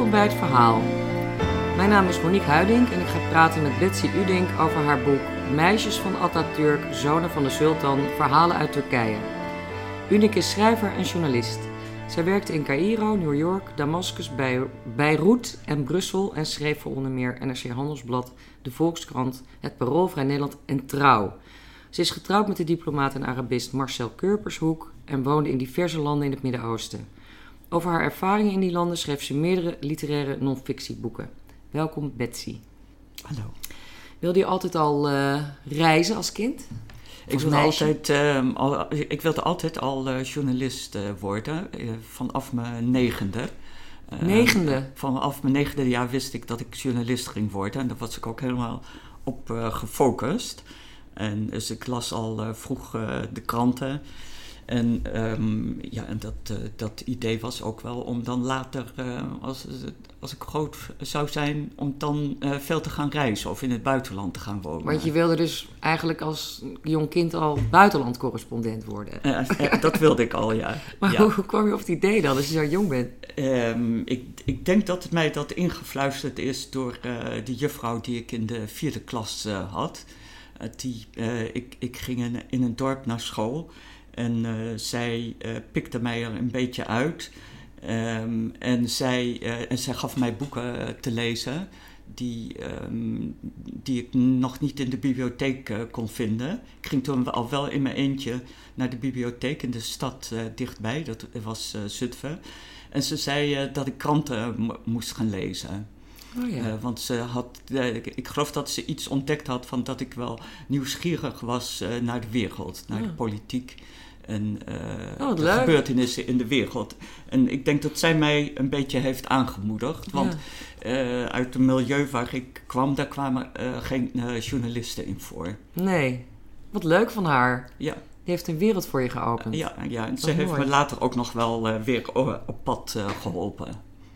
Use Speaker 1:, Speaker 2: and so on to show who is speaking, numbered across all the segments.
Speaker 1: Welkom bij het verhaal. Mijn naam is Monique Huiding en ik ga praten met Betsy Udink over haar boek Meisjes van Atatürk, Zonen van de Sultan, Verhalen uit Turkije. Udink is schrijver en journalist. Zij werkte in Cairo, New York, Damascus, Beirut en Brussel en schreef voor onder meer NRC Handelsblad, De Volkskrant, Het Parool, Vrij Nederland en Trouw. Ze is getrouwd met de diplomaat en Arabist Marcel Kurpershoek en woonde in diverse landen in het Midden-Oosten. Over haar ervaringen in die landen schreef ze meerdere literaire non-fictieboeken. Welkom Betsy.
Speaker 2: Hallo.
Speaker 1: Wilde je altijd al uh, reizen als kind?
Speaker 2: Ik wilde, altijd, uh, al, ik wilde altijd al uh, journalist uh, worden, vanaf mijn negende.
Speaker 1: negende?
Speaker 2: Vanaf mijn negende jaar wist ik dat ik journalist ging worden en daar was ik ook helemaal op gefocust. En dus ik las al vroeg de kranten. En, um, ja, en dat, uh, dat idee was ook wel om dan later, uh, als, als ik groot zou zijn, om dan uh, veel te gaan reizen of in het buitenland te gaan wonen.
Speaker 1: Want je wilde dus eigenlijk als jong kind al buitenlandcorrespondent worden?
Speaker 2: dat wilde ik al, ja.
Speaker 1: maar
Speaker 2: ja.
Speaker 1: hoe kwam je op het idee dan, als je zo jong bent?
Speaker 2: Um, ik, ik denk dat het mij dat ingefluisterd is door die juffrouw die ik in de vierde klas had. die, ik, ik ging in, in een dorp naar school. En uh, zij uh, pikte mij er een beetje uit. Um, en, zij, uh, en zij gaf mij boeken te lezen die, um, die ik nog niet in de bibliotheek kon vinden. Ik ging toen al wel in mijn eentje naar de bibliotheek in de stad dichtbij, dat was Zutphen. En ze zei dat ik kranten moest gaan lezen.
Speaker 1: Oh ja.
Speaker 2: want ze had, ik, ik, geloof dat ze iets ontdekt had van dat ik wel nieuwsgierig was naar de wereld, naar
Speaker 1: Ja.
Speaker 2: de politiek en
Speaker 1: Oh, wat
Speaker 2: de
Speaker 1: leuk.
Speaker 2: gebeurtenissen in de wereld. En ik denk dat zij mij een beetje heeft aangemoedigd, want uit het milieu waar ik kwam, daar kwamen geen journalisten in voor.
Speaker 1: Nee. Wat leuk van haar.
Speaker 2: Ja.
Speaker 1: Die heeft een wereld voor je geopend.
Speaker 2: Ja, ja. en ze heeft
Speaker 1: mooi.
Speaker 2: me later ook nog wel weer op pad geholpen.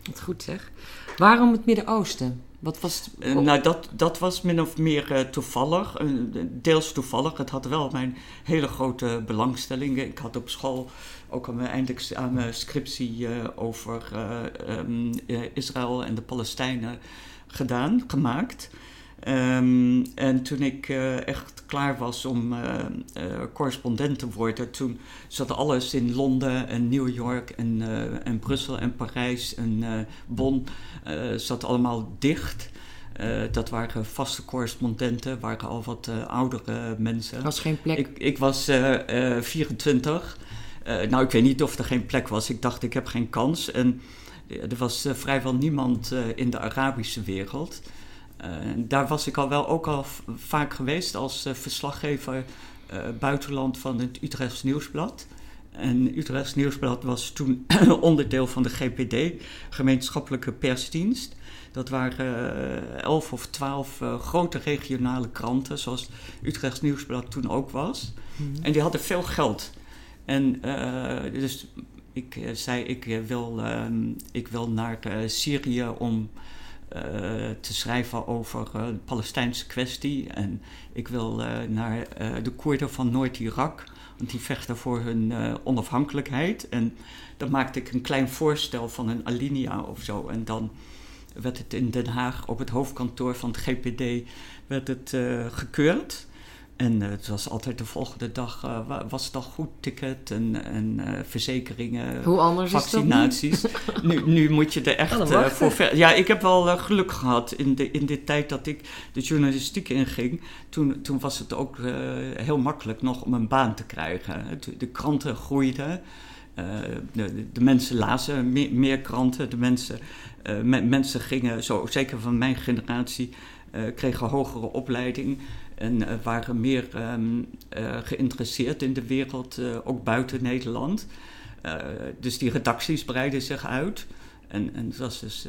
Speaker 1: Wat goed zeg. Waarom het Midden-Oosten? Wat was?
Speaker 2: Uh, nou, dat, dat was min of meer uh, toevallig, uh, deels toevallig. Het had wel mijn hele grote belangstelling. Ik had op school ook aan mijn eindexamenscriptie over um, Israël en de Palestijnen gedaan, gemaakt. Um, en toen ik uh, echt klaar was om uh, uh, correspondent te worden, toen zat alles in Londen en New York en, en Brussel en Parijs en Bonn, zat allemaal dicht. dat waren vaste correspondenten, waren al wat oudere mensen.
Speaker 1: Er was geen plek.
Speaker 2: Ik, ik was 24. nou, ik weet niet of er geen plek was. Ik dacht, ik heb geen kans. En er was vrijwel niemand in de Arabische wereld. Uh, daar was ik al wel ook al vaak geweest als uh, verslaggever uh, buitenland van het Utrechts Nieuwsblad. En Utrechts Nieuwsblad was toen onderdeel van de GPD, gemeenschappelijke persdienst. Dat waren elf of twaalf grote regionale kranten, zoals Utrechts Nieuwsblad toen ook was. Mm -hmm. En die hadden veel geld. En dus ik zei, ik wil, ik wil naar Syrië om te schrijven over uh, de Palestijnse kwestie. En ik wil uh, naar de Koerden van Noord-Irak, want die vechten voor hun onafhankelijkheid. En dan maakte ik een klein voorstel van een alinea of zo. En dan werd het in Den Haag op het hoofdkantoor van het GPD werd het, gekeurd. En uh, het was altijd de volgende dag, uh, was het al goed ticket en, en uh, verzekeringen,
Speaker 1: Hoe anders
Speaker 2: vaccinaties.
Speaker 1: Is
Speaker 2: dat nu, nu moet je er echt voor ver... Ja, ik heb wel geluk gehad in de, in de tijd dat ik de journalistiek inging. Toen, toen was het ook heel makkelijk nog om een baan te krijgen. De, de kranten groeiden. De, de, mensen lazen meer, meer, kranten. De mensen, me, mensen gingen, zo, zeker van mijn generatie, kregen hogere opleiding. En uh, waren meer um, uh, geïnteresseerd in de wereld, uh, ook buiten Nederland. dus die redacties breidden zich uit. En, en het was dus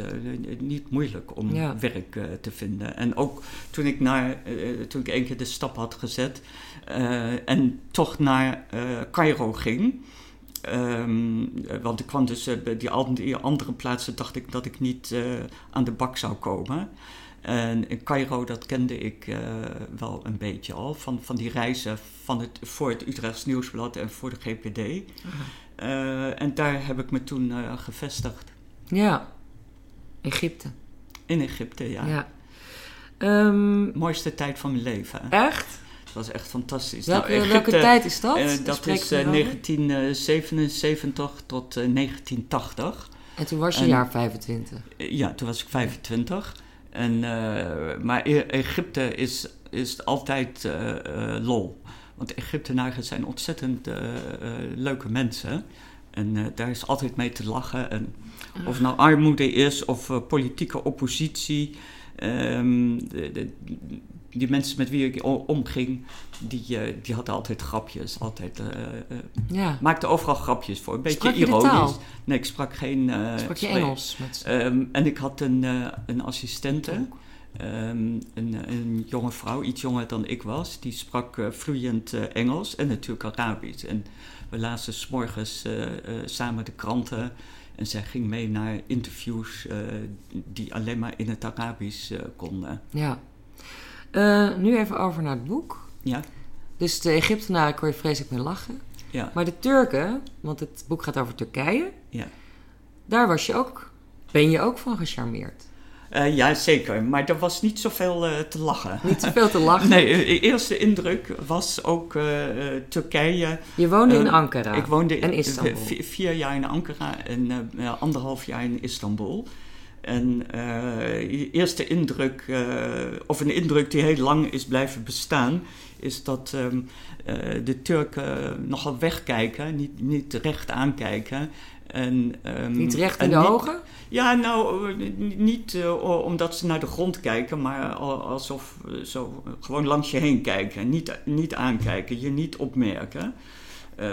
Speaker 2: niet moeilijk om
Speaker 1: Ja.
Speaker 2: werk te vinden. En ook toen ik, naar, toen ik één keer de stap had gezet en toch naar Cairo ging. Um, want ik kwam dus bij die andere plaatsen, dacht ik dat ik niet aan de bak zou komen. En in Cairo, dat kende ik uh, wel een beetje al, van, van die reizen van het, voor het Utrechts Nieuwsblad en voor de GPD. Uh, en daar heb ik me toen uh, gevestigd.
Speaker 1: Ja. Egypte.
Speaker 2: In Egypte, ja.
Speaker 1: Ja. Ehm,
Speaker 2: Mooiste tijd van mijn leven.
Speaker 1: echt?
Speaker 2: Het was echt fantastisch.
Speaker 1: Welke,
Speaker 2: Nou,
Speaker 1: welke tijd is dat?
Speaker 2: eh, dat is
Speaker 1: je
Speaker 2: eh,
Speaker 1: over.
Speaker 2: 1977 tot eh, 1980.
Speaker 1: En toen was je
Speaker 2: en-
Speaker 1: jaar 25.
Speaker 2: Eh, Ja, toen was ik 25. En, eh, maar E- Egypte is, is altijd eh, eh, lol. Want Egyptenaren zijn ontzettend leuke mensen. En daar is altijd mee te lachen. En of het nou armoede is of politieke oppositie. ehm, de, de- die mensen met wie ik omging, die, eh, die hadden altijd grapjes. Altijd, eh, eh,
Speaker 1: Ja.
Speaker 2: maakten overal grapjes voor. Een beetje
Speaker 1: Sprak
Speaker 2: ironisch. Nee, ik sprak geen... eh,
Speaker 1: Sprak je Engels? Met...
Speaker 2: Ehm, en ik had een, eh, een assistente, ehm, een, een jonge vrouw, iets jonger dan ik was. Die sprak eh, vloeiend Engels en natuurlijk Arabisch. En we lazen s'morgens eh, samen de kranten. En zij ging mee naar interviews die alleen maar in het Arabisch konden.
Speaker 1: Ja. Eh, nu even over naar het boek.
Speaker 2: Ja,
Speaker 1: Dus de Egyptenaren kon je vreselijk mee lachen.
Speaker 2: ja,
Speaker 1: Maar de Turken, want het boek gaat over Turkije,
Speaker 2: ja.
Speaker 1: daar was je ook, ben je ook van gecharmeerd.
Speaker 2: Eh, ja, zeker. Maar er was niet zoveel eh, te lachen.
Speaker 1: Niet te veel te lachen.
Speaker 2: Nee, de eerste indruk was ook Turkije.
Speaker 1: Je woonde in Ankara.
Speaker 2: Ik woonde
Speaker 1: En
Speaker 2: in-
Speaker 1: Istanbul.
Speaker 2: vi- vier jaar in Ankara en anderhalf jaar in Istanbul. En eh, je eerste indruk, eh, of een indruk die heel lang is blijven bestaan, is dat ehm, eh, de Turken nogal wegkijken, niet, niet recht aankijken. En, ehm,
Speaker 1: Niet recht in de
Speaker 2: niet-
Speaker 1: ogen?
Speaker 2: ja, nou, niet omdat ze naar de grond kijken, maar al- alsof zo eh, gewoon langs je heen kijken. Niet, niet aankijken, je niet opmerken.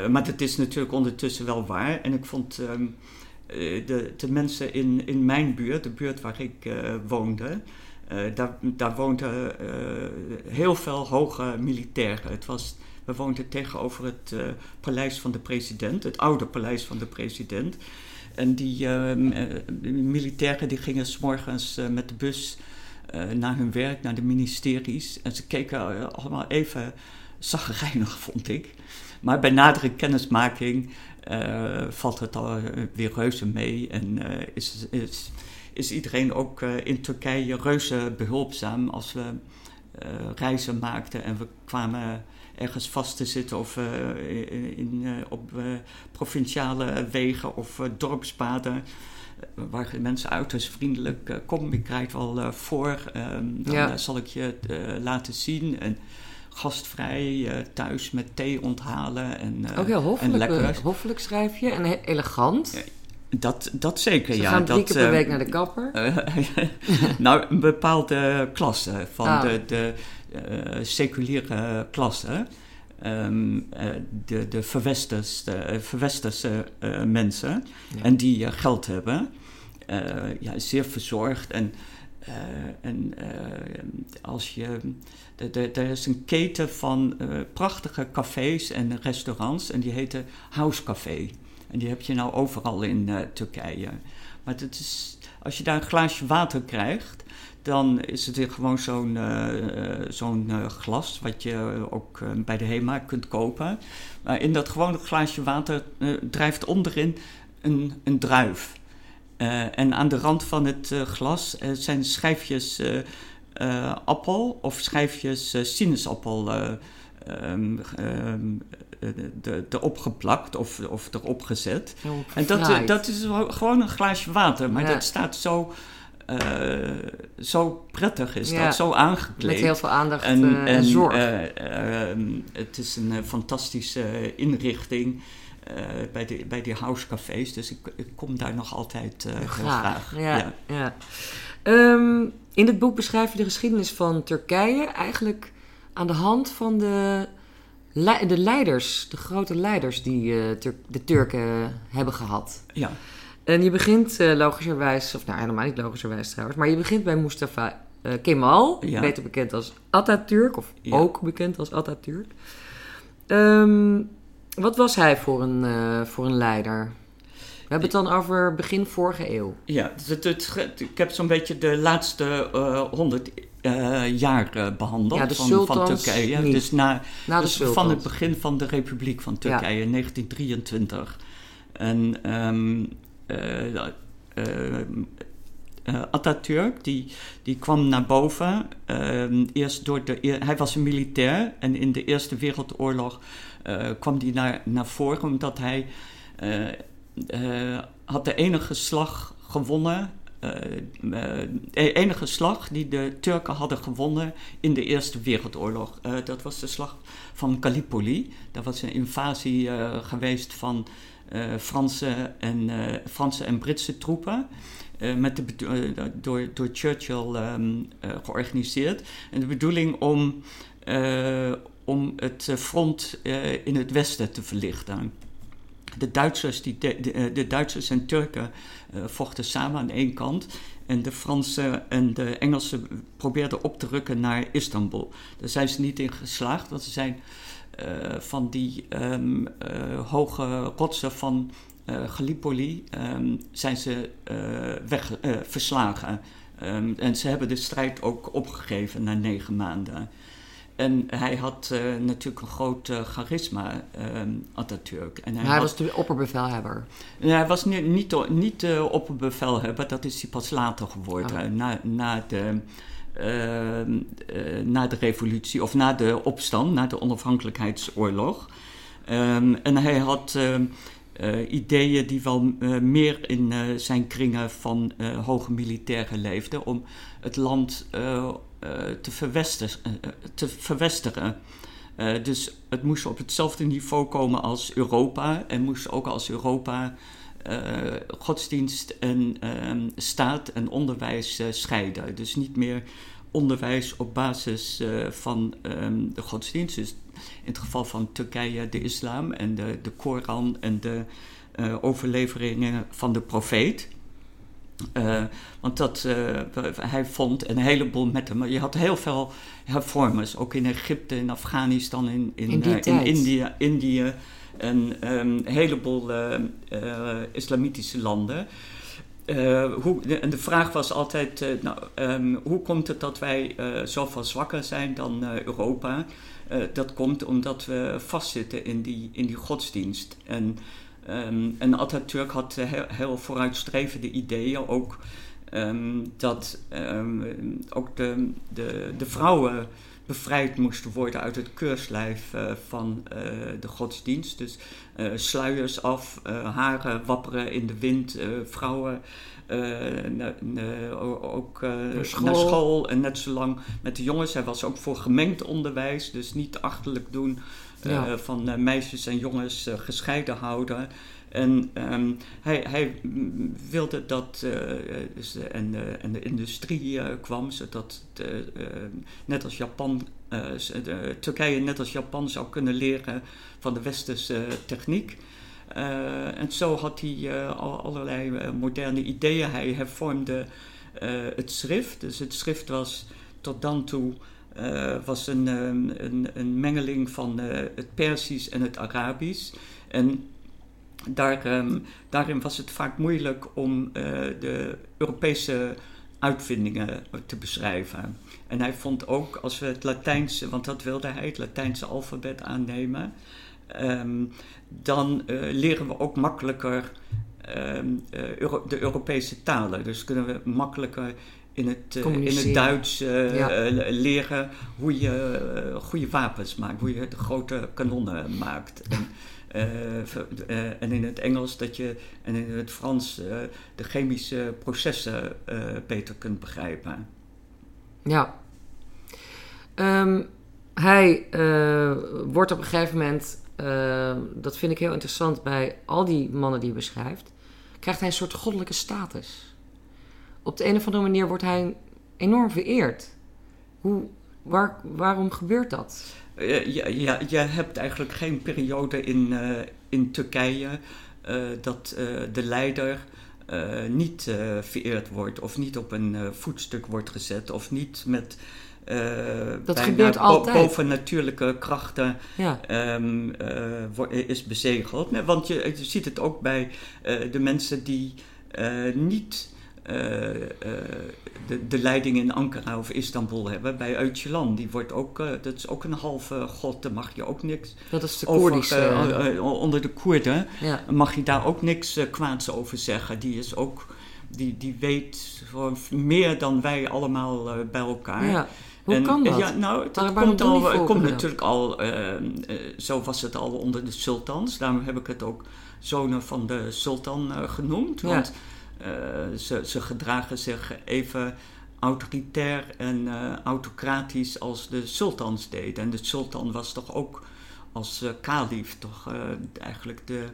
Speaker 2: Maar dat is natuurlijk ondertussen wel waar. En ik vond ehm, eh, de, de mensen in, in mijn buurt, de buurt waar ik eh, woonde, eh, daar, daar woonden eh, heel veel hoge militairen. Het was, we woonden tegenover het eh, paleis van de president, het oude paleis van de president. En die ehm, eh, militairen die gingen s'morgens eh, met de bus eh, naar hun werk, naar de ministeries. En ze keken eh, allemaal even zagrijnig, vond ik. Maar bij nadere kennismaking eh, valt het al eh, weer reuze mee. En eh, is, is, is iedereen ook in Turkije reuze behulpzaam als we reizen maakten en we kwamen ergens vast te zitten of in, in, op provinciale wegen of dorpspaden. Waar mensen uiterst vriendelijk, eh, kom, ik rijd wel voor, ehm, dan
Speaker 1: Ja.
Speaker 2: zal ik je het laten zien. En gastvrij eh, thuis met thee onthalen. En, eh,
Speaker 1: Ook heel
Speaker 2: en
Speaker 1: hoffelijk,
Speaker 2: lekker.
Speaker 1: eh, hoffelijk schrijf je en elegant.
Speaker 2: Dat, dat zeker,
Speaker 1: Ze
Speaker 2: ja.
Speaker 1: gaan drie
Speaker 2: dat,
Speaker 1: keer per week naar de kapper.
Speaker 2: nou, een bepaalde klasse van
Speaker 1: Ah.
Speaker 2: de, de seculiere klasse. Ehm, eh, de de verwesterse, verwesterse mensen.
Speaker 1: Ja.
Speaker 2: En die geld hebben. Ja, zeer verzorgd. En, eh, en eh, als je. Er is een keten van eh, prachtige cafés en restaurants. En die heten House Café. En die heb je nou overal in Turkije. Maar is, als je daar een glaasje water krijgt, dan is het gewoon zo'n glas wat je ook bij de HEMA kunt kopen. Maar in dat gewone glaasje water drijft onderin een, een druif. Eh, en aan de rand van het eh, glas eh, zijn schijfjes appel of schijfjes sinaasappel eh, ehm, ehm, eh, erop geplakt of, of erop gezet. En dat, dat is gewoon een glaasje water, maar
Speaker 1: Ja.
Speaker 2: dat staat zo, zo prettig, is
Speaker 1: Ja.
Speaker 2: dat, zo aangekleed.
Speaker 1: Met heel veel aandacht
Speaker 2: en,
Speaker 1: eh, en zorg.
Speaker 2: eh, ehm, het is een fantastische inrichting bij, de, bij die housecafés, dus ik, ik kom daar nog altijd eh, heel graag.
Speaker 1: Ja, ja. Ehm, in het boek beschrijf je de geschiedenis van Turkije eigenlijk aan de hand van de, de leiders, de grote leiders die eh, Tur- de Turken hebben gehad.
Speaker 2: ja.
Speaker 1: En je begint eh, logischerwijs, of nou helemaal niet logischerwijs trouwens, maar je begint bij Mustafa eh, Kemal,
Speaker 2: Ja.
Speaker 1: beter bekend als Atatürk, of
Speaker 2: Ja.
Speaker 1: ook bekend als Atatürk. Ehm, wat was hij voor een, eh, voor een leider? We hebben het dan over begin vorige eeuw.
Speaker 2: Ja, het, het- ik heb zo'n beetje de laatste honderd jaar eh, behandeld
Speaker 1: Ja, de
Speaker 2: van, van Turkije.
Speaker 1: niet.
Speaker 2: Dus, na,
Speaker 1: Na
Speaker 2: dus van het begin van de Republiek van Turkije in 1923. En eh, eh, Atatürk, die, die kwam naar boven. Ehm, eerst door de, hij was een militair en in de Eerste Wereldoorlog kwam hij naar, naar voren omdat hij had de enige slag gewonnen de enige slag die de Turken hadden gewonnen in de Eerste Wereldoorlog. Uh, dat was de slag van Gallipoli. Dat was een invasie uh, geweest van uh, Franse, en, Franse en Britse troepen. Met de, door, door Churchill um, georganiseerd. En de bedoeling om, om het front in het westen te verlichten. De Duitsers, die de, Duitsers en Turken vochten samen aan één kant. En de Fransen en de Engelsen probeerden op te rukken naar Istanbul. Daar zijn ze niet in geslaagd, want ze zijn van die uh, hoge rotsen van Gallipoli um, zijn ze weg, verslagen. Um, en ze hebben de strijd ook opgegeven na negen maanden. En hij had uh, natuurlijk een groot uh, charisma, um, Atatürk. En
Speaker 1: hij, hij was de opperbevelhebber?
Speaker 2: hij was niet, niet, niet de opperbevelhebber, dat is hij pas later geworden. Oh. Na, na, de, uh, na de revolutie, of na de opstand, na de onafhankelijkheidsoorlog. Um, en hij had ideeën die wel meer in zijn kringen van hoge militairen leefden... om het land eh, te, verwester, eh, te verwesteren. Dus het moest op hetzelfde niveau komen als Europa en moest ook als Europa godsdienst en uh, staat en onderwijs scheiden. Dus niet meer onderwijs op basis van um, de godsdienst. Dus in het geval van Turkije de islam en de, de Koran en de overleveringen van de profeet. Uh, want dat, uh, hij vond een heleboel met hem. Je had heel veel hervormers, ook in Egypte, in Afghanistan, in, in, in, uh, in India, Indië en um, een heleboel islamitische landen. hoe, de, en de vraag was altijd: nou, um, hoe komt het dat wij zoveel zwakker zijn dan Europa? Dat komt omdat we vastzitten in die, in die godsdienst. En Um, en Atatürk had heel, heel vooruitstrevende ideeën, ook um, dat um, ook de, de, vrouwen bevrijd moesten worden uit het keurslijf uh, van de godsdienst. Dus sluiers af, haren wapperen in de wind, vrouwen ook naar school. naar school en net zo lang met de jongens. Hij was ook voor gemengd onderwijs, dus niet achterlijk doen ja. van meisjes en jongens gescheiden houden. En um, hij, hij, wilde dat uh, dus, en, uh, en, de industrie uh, kwam, zodat net als Japan, Turkije net als Japan zou kunnen leren van de westerse techniek. En zo had hij al, allerlei moderne ideeën. Hij hervormde het schrift. Dus het schrift was tot dan toe was een, een, een, mengeling van het Persisch en het Arabisch. En um, daarin was het vaak moeilijk om de Europese uitvindingen te beschrijven. En hij vond ook als we het Latijnse, want dat wilde hij, het Latijnse alfabet aannemen, um, dan uh, leren we ook makkelijker um, uh, Euro de Europese talen. Dus kunnen we makkelijker in het, in het Duits ja. leren hoe je goede wapens maakt, hoe je de grote kanonnen maakt. En, uh, uh, en in het Engels dat je, en in het Frans uh, de chemische processen beter kunt begrijpen.
Speaker 1: Ja. Um, hij wordt op een gegeven moment, dat vind ik heel interessant bij al die mannen die hij beschrijft, krijgt hij een soort goddelijke status. Op de een of andere manier wordt hij enorm vereerd. Hoe, waar, waarom gebeurt dat?
Speaker 2: Uh, ja, je hebt eigenlijk geen periode in, uh, in Turkije uh, dat de leider niet vereerd wordt of niet op een voetstuk wordt gezet of niet met
Speaker 1: dat gebeurt altijd.
Speaker 2: bovennatuurlijke krachten ja. um, is bezegeld. Nee, want je, je, ziet het ook bij de mensen die niet uh, uh, de, de leiding in Ankara of Istanbul hebben. Bij Öcalan, die wordt ook, uh, dat is ook een halve god, daar mag je ook niks
Speaker 1: Dat is de Koerdische...
Speaker 2: onder de Koerden ja. mag je daar ook niks kwaads over zeggen. Die is ook die, die weet meer dan wij allemaal bij elkaar.
Speaker 1: Ja. Hoe kan dat?
Speaker 2: Ja, nou, dat
Speaker 1: Waarom
Speaker 2: komt, al, het komt natuurlijk al, eh, eh, zo was het al onder de sultans. Daarom heb ik het ook zonen van de sultan eh, genoemd.
Speaker 1: Ja.
Speaker 2: Want eh, ze, ze gedragen zich even autoritair en eh, autocratisch als de sultans deden. En de sultan was toch ook als eh kalif toch eh, eigenlijk de,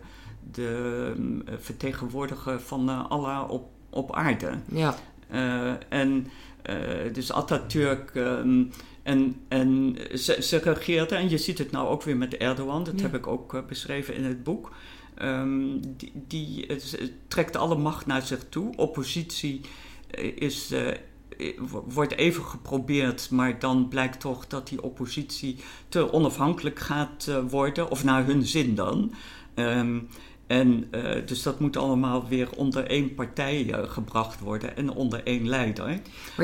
Speaker 2: de mm, vertegenwoordiger van eh, Allah op, op aarde.
Speaker 1: Ja,
Speaker 2: Eh, en eh, dus Atatürk. ehm, en en ze, ze regeerde, en je ziet het nou ook weer met Erdogan, dat
Speaker 1: Ja.
Speaker 2: heb ik ook eh, beschreven in het boek. Ehm, die eh, trekt alle macht naar zich toe. Oppositie eh, is, eh, eh, wo- wordt even geprobeerd, maar dan blijkt toch dat die oppositie te onafhankelijk gaat eh, worden, of naar hun zin dan. Ehm, en eh, dus dat moet allemaal weer onder één partij eh, gebracht worden en onder één leider.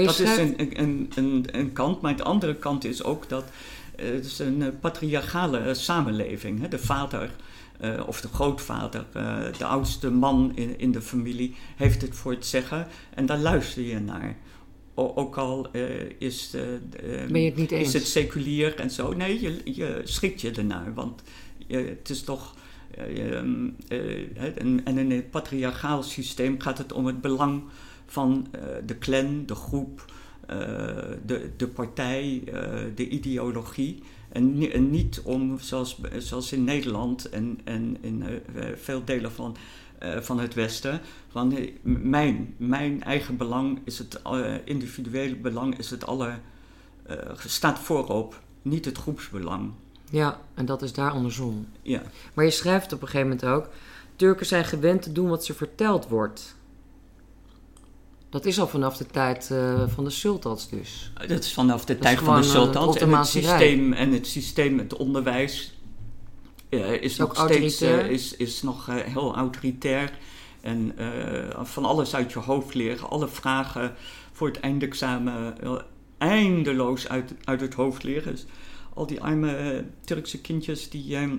Speaker 2: Dat
Speaker 1: schrijft...
Speaker 2: is een, een, een, een kant, maar de andere kant is ook dat eh, het is een patriarchale samenleving. Hè? De vader of de grootvader, de oudste man in, in de familie, heeft het voor het zeggen en daar luister je naar. O- ook al is, de-
Speaker 1: Ben je het niet eens?
Speaker 2: is het seculier en zo. Nee, je, je schikt je ernaar, want het is toch. Eh, ehm, eh, en, in het patriarchaal systeem gaat het om het belang van eh, de clan, de groep, de, de partij, de ideologie. En, ni- en niet om, zoals, in Nederland en, en in veel delen van, van het Westen, van mijn, mijn eigen belang is het individuele belang is het aller, eh, staat voorop, niet het groepsbelang.
Speaker 1: Ja, en dat is daar andersom.
Speaker 2: Ja.
Speaker 1: Maar je schrijft op een gegeven moment ook... Turken zijn gewend te doen wat ze verteld wordt. Dat is al vanaf de tijd eh, van de sultans dus.
Speaker 2: Dat is vanaf de tijd van de
Speaker 1: eh,
Speaker 2: sultans. en, het systeem, en het systeem, het onderwijs, is nog steeds is, is nog eh, heel autoritair. En van alles uit je hoofd leren, alle vragen voor het eindexamen eindeloos uit, uit het hoofd leren. Dus al die arme eh, Turkse kindjes die eh,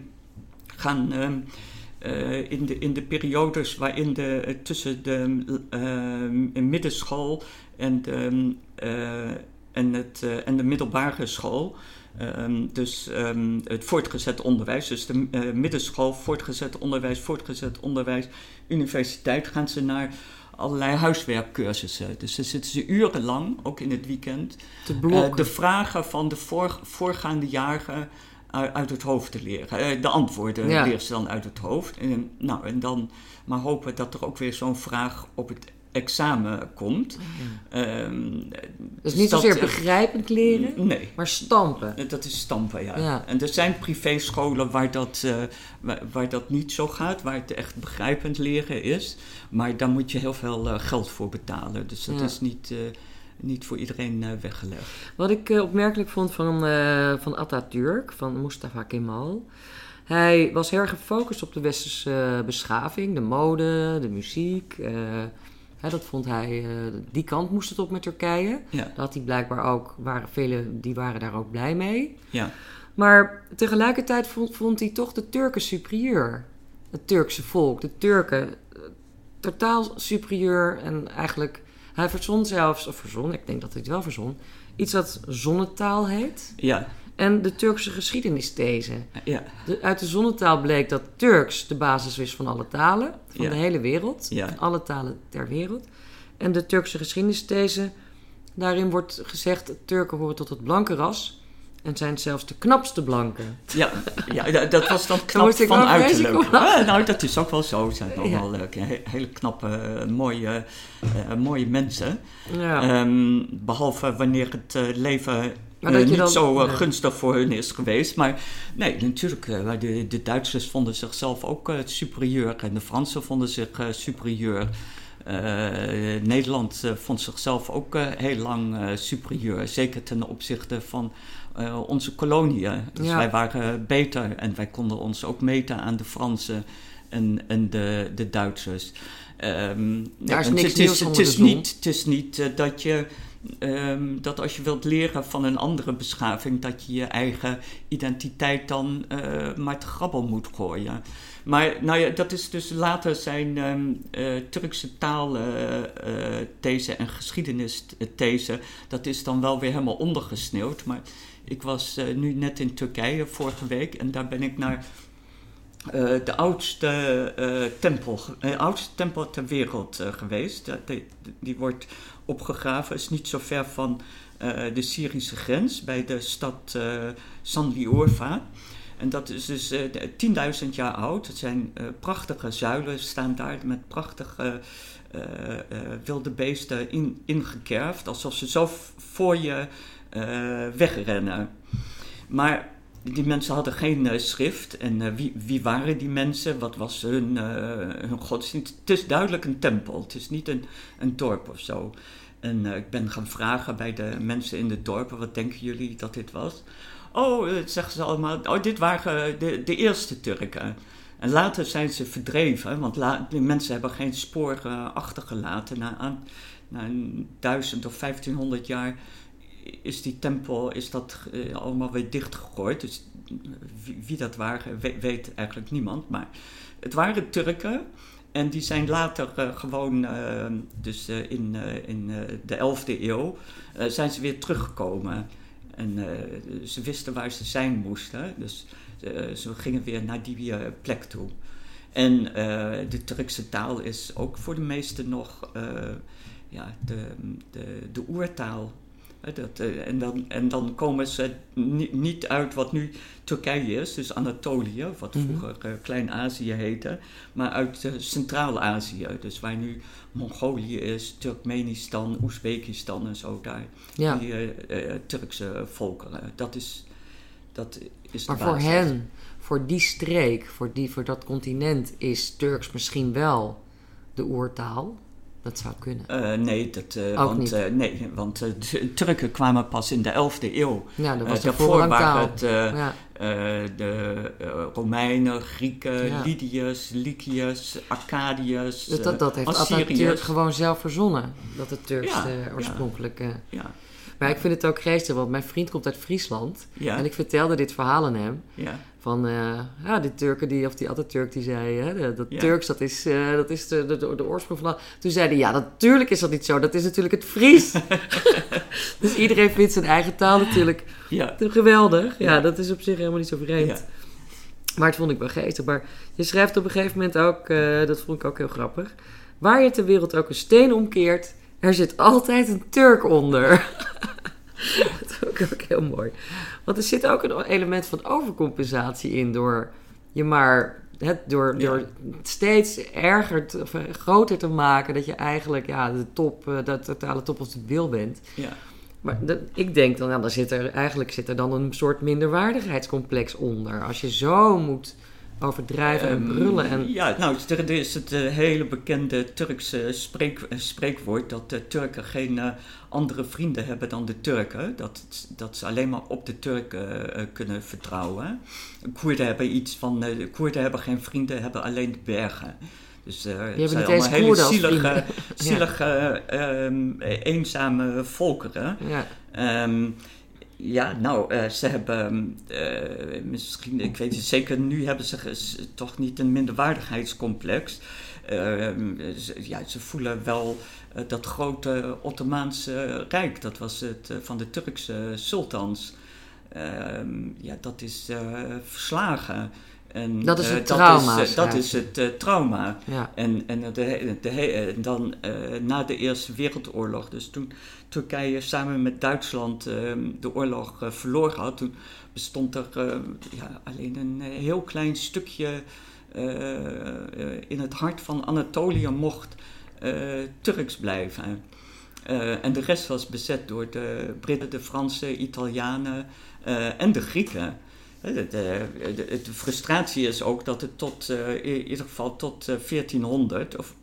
Speaker 2: gaan ehm, eh, in, de, in de periodes waarin de, eh, tussen de eh, middenschool en de, en, het, en de middelbare school. ehm, dus ehm, het voortgezet onderwijs, dus de middenschool, voortgezet onderwijs, voortgezet onderwijs, universiteit, gaan ze naar allerlei huiswerkcursussen. Dus dan zitten ze urenlang, ook in het weekend,
Speaker 1: Te
Speaker 2: eh,
Speaker 1: blokken.
Speaker 2: de vragen van de voor, voorgaande jaren uit, uit het hoofd te leren. Eh, de antwoorden
Speaker 1: Ja.
Speaker 2: leert ze dan uit het hoofd. En, nou, en dan maar hopen dat er ook weer zo'n vraag op het examen komt. Ehm,
Speaker 1: dus niet
Speaker 2: dat-
Speaker 1: zozeer begrijpend leren,
Speaker 2: Nee.
Speaker 1: maar stampen.
Speaker 2: Eh, Dat is stampen, ja.
Speaker 1: Ja.
Speaker 2: En er zijn privéscholen waar dat, eh, waar, waar dat niet zo gaat, waar het echt begrijpend leren is. Maar daar moet je heel veel eh, geld voor betalen. Dus dat
Speaker 1: Ja.
Speaker 2: is niet, niet voor iedereen weggelegd.
Speaker 1: Wat ik opmerkelijk vond van, van Atatürk, van Mustafa Kemal. Hij was heel erg gefocust op de westerse beschaving, de mode, de muziek. Dat vond hij, eh, die kant moest het op met Turkije.
Speaker 2: Ja,
Speaker 1: Dat had hij blijkbaar ook, waren velen die waren daar ook blij mee.
Speaker 2: ja.
Speaker 1: Maar tegelijkertijd vond, vond hij toch de Turken superieur. Het Turkse volk, de Turken, eh, totaal superieur. En eigenlijk, hij verzon zelfs, of verzon, ik denk dat hij het wel verzon, iets dat zonnetaal heet.
Speaker 2: ja,
Speaker 1: En de Turkse geschiedenisthese.
Speaker 2: ja,
Speaker 1: De, uit de zonnetaal bleek dat Turks de basis is van alle talen, van
Speaker 2: Ja.
Speaker 1: de hele wereld,
Speaker 2: Ja.
Speaker 1: van alle talen ter wereld. En de Turkse geschiedenisthese, daarin wordt gezegd, Turken horen tot het blanke ras en zijn zelfs de knapste blanken.
Speaker 2: ja, ja, da- dat was dan knap van uiterlijk. Ja, nou, dat is ook wel zo. Het zijn allemaal he- hele knappe, eh, mooie, eh, mooie mensen.
Speaker 1: Ja.
Speaker 2: Ehm, behalve wanneer het eh, leven
Speaker 1: Maar
Speaker 2: eh,
Speaker 1: dat je
Speaker 2: niet
Speaker 1: dan-
Speaker 2: zo eh, gunstig voor hun is geweest. Maar nee, natuurlijk, eh, de, de Duitsers vonden zichzelf ook eh, superieur. En de Fransen vonden zich eh, superieur. Eh, Nederland eh, vond zichzelf ook eh, heel lang eh, superieur. Zeker ten opzichte van eh, onze koloniën. Dus
Speaker 1: Ja.
Speaker 2: wij waren beter en wij konden ons ook meten aan de Fransen en, en de, de Duitsers. Ehm,
Speaker 1: Daar is niks
Speaker 2: het is, het is niet, het is niet eh, dat je ehm, dat als je wilt leren van een andere beschaving, dat je je eigen identiteit dan uh, maar te grabbel moet gooien. Maar nou ja, dat is dus later zijn um, uh, Turkse taalthese uh, en geschiedenisthese, dat is dan wel weer helemaal ondergesneeuwd. Maar ik was nu net in Turkije vorige week en daar ben ik naar uh, de oudste, uh, tempel, uh, oudste tempel ter wereld geweest. Die, die, wordt opgegraven, is niet zo ver van de Syrische grens, bij de stad Sanliurfa. En dat is dus 10.000 jaar oud. Het zijn prachtige zuilen, staan daar met prachtige wilde beesten in, ingekerfd, alsof ze zo voor je wegrennen. Maar die mensen hadden geen uh, schrift. En uh, wie, wie, waren die mensen? Wat was hun, uh, hun godsdienst? Het is duidelijk een tempel. Het is niet een, een dorp of zo. En ik ben gaan vragen bij de mensen in de dorpen: wat denken jullie dat dit was? Oh, zeggen ze allemaal: oh, dit waren de, de eerste Turken. En later zijn ze verdreven, want die mensen hebben geen spoor achtergelaten. Na, na 1000 of 1500 jaar is die tempel is dat, uh, allemaal weer dichtgegooid. Dus wie, wie dat waren, weet, eigenlijk niemand. Maar het waren Turken. En die zijn later uh, gewoon, dus in, in de 11e eeuw, zijn ze weer teruggekomen. En ze wisten waar ze zijn moesten. Dus ze gingen weer naar die plek toe. En de Turkse taal is ook voor de meesten nog ja, de, de, de oertaal dat, uh, en, dan, en dan komen ze niet uit wat nu Turkije is, dus Anatolië, wat mhm. vroeger uh, Klein-Azië heette, maar uit Centraal-Azië, dus waar nu Mongolië is, Turkmenistan, Oezbekistan en zo daar. Ja. Die Turkse volkeren. Dat is, dat is
Speaker 1: Maar voor hen, voor die streek, voor, die, voor dat continent, is Turks misschien wel de oertaal. Dat zou kunnen.
Speaker 2: Uh, nee, dat, uh, want, uh, nee, want de Turken kwamen pas in de 11e eeuw.
Speaker 1: Ja, dat was daarvoor waren
Speaker 2: het ja. de Romeinen, Grieken, ja. Lydiërs, Lyciërs, Arcadiërs,
Speaker 1: Dat, dat, dat heeft Atatürk gewoon zelf verzonnen, dat het Turks ja, oorspronkelijk... Ja. Maar ik vind het ook geestig, want mijn vriend komt uit Friesland. En ik vertelde dit verhaal aan hem. Ja. Van, uh, ja, die Turken, die, of die Atatürk, die zei... Hè, dat Turks, dat is, uh, dat is de, de, de, oorsprong van... Toen zei hij, ja, natuurlijk is dat niet zo. Dat is natuurlijk het Fries. dus iedereen vindt zijn eigen taal natuurlijk ja. geweldig. Ja, dat is op zich helemaal niet zo vreemd. Maar het vond ik wel geestig. Maar je schrijft op een gegeven moment ook... Uh, dat vond ik ook heel grappig. Waar je ter wereld ook een steen omkeert... Er zit altijd een Turk onder. dat is ook, heel mooi. Want er zit ook een element van overcompensatie in door je maar het, door, door steeds erger, te, of groter te maken, dat je eigenlijk ja, de top, eh, de totale top of het wil bent. Ja. Maar ik denk dan, nou, dan zit er eigenlijk zit er dan een soort minderwaardigheidscomplex onder. Als je zo moet overdrijven en ehm, brullen. En...
Speaker 2: Ja, nou, er is het uh, hele bekende Turkse spreek, uh, spreekwoord dat de Turken geen uh, andere vrienden hebben dan de Turken. Dat, dat ze alleen maar op de Turken kunnen vertrouwen. Koerden hebben iets van, de Koerden hebben geen vrienden, hebben alleen de bergen. Dus het zijn allemaal hele zielige, zielige um, eenzame volkeren. Ja. Um, ja, nou, uh, ze hebben uh, misschien, ik weet het zeker, nu hebben ze toch niet een minderwaardigheidscomplex. Uh, ze, ja, ze voelen wel dat grote Ottomaanse Rijk, dat was het van de Turkse sultans. Ehm, ja, dat is verslagen.
Speaker 1: En, dat is het trauma.
Speaker 2: Dat is, dat is het trauma. Ja. En, en de, de, dan na de Eerste Wereldoorlog, dus toen Turkije samen met Duitsland ehm, de oorlog verloren had, toen bestond er ja, alleen een eh, heel klein stukje in het hart van Anatolië mocht Turks blijven. en de rest was bezet door de Britten, de Fransen, Italianen en de Grieken. De, de, de, frustratie is ook dat het tot, in ieder geval tot 1400, of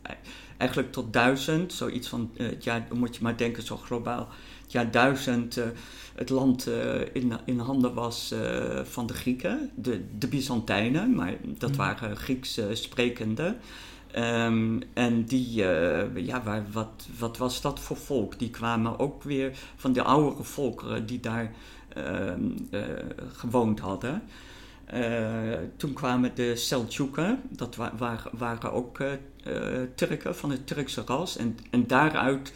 Speaker 2: eigenlijk tot duizend, zoiets van uh, het jaar, moet je maar denken, zo globaal, het jaar duizend uh, het land in, in handen was van de Grieken, de, de Byzantijnen, maar dat mm. waren Grieks sprekende. Ehm, en die, eh, ja, waar, wat, wat was dat voor volk? Die kwamen ook weer van de oudere volkeren die daar eh, gewoond hadden. Eh, toen kwamen de Seljuken, dat wa waren ook Turken van het Turkse ras. En, en daaruit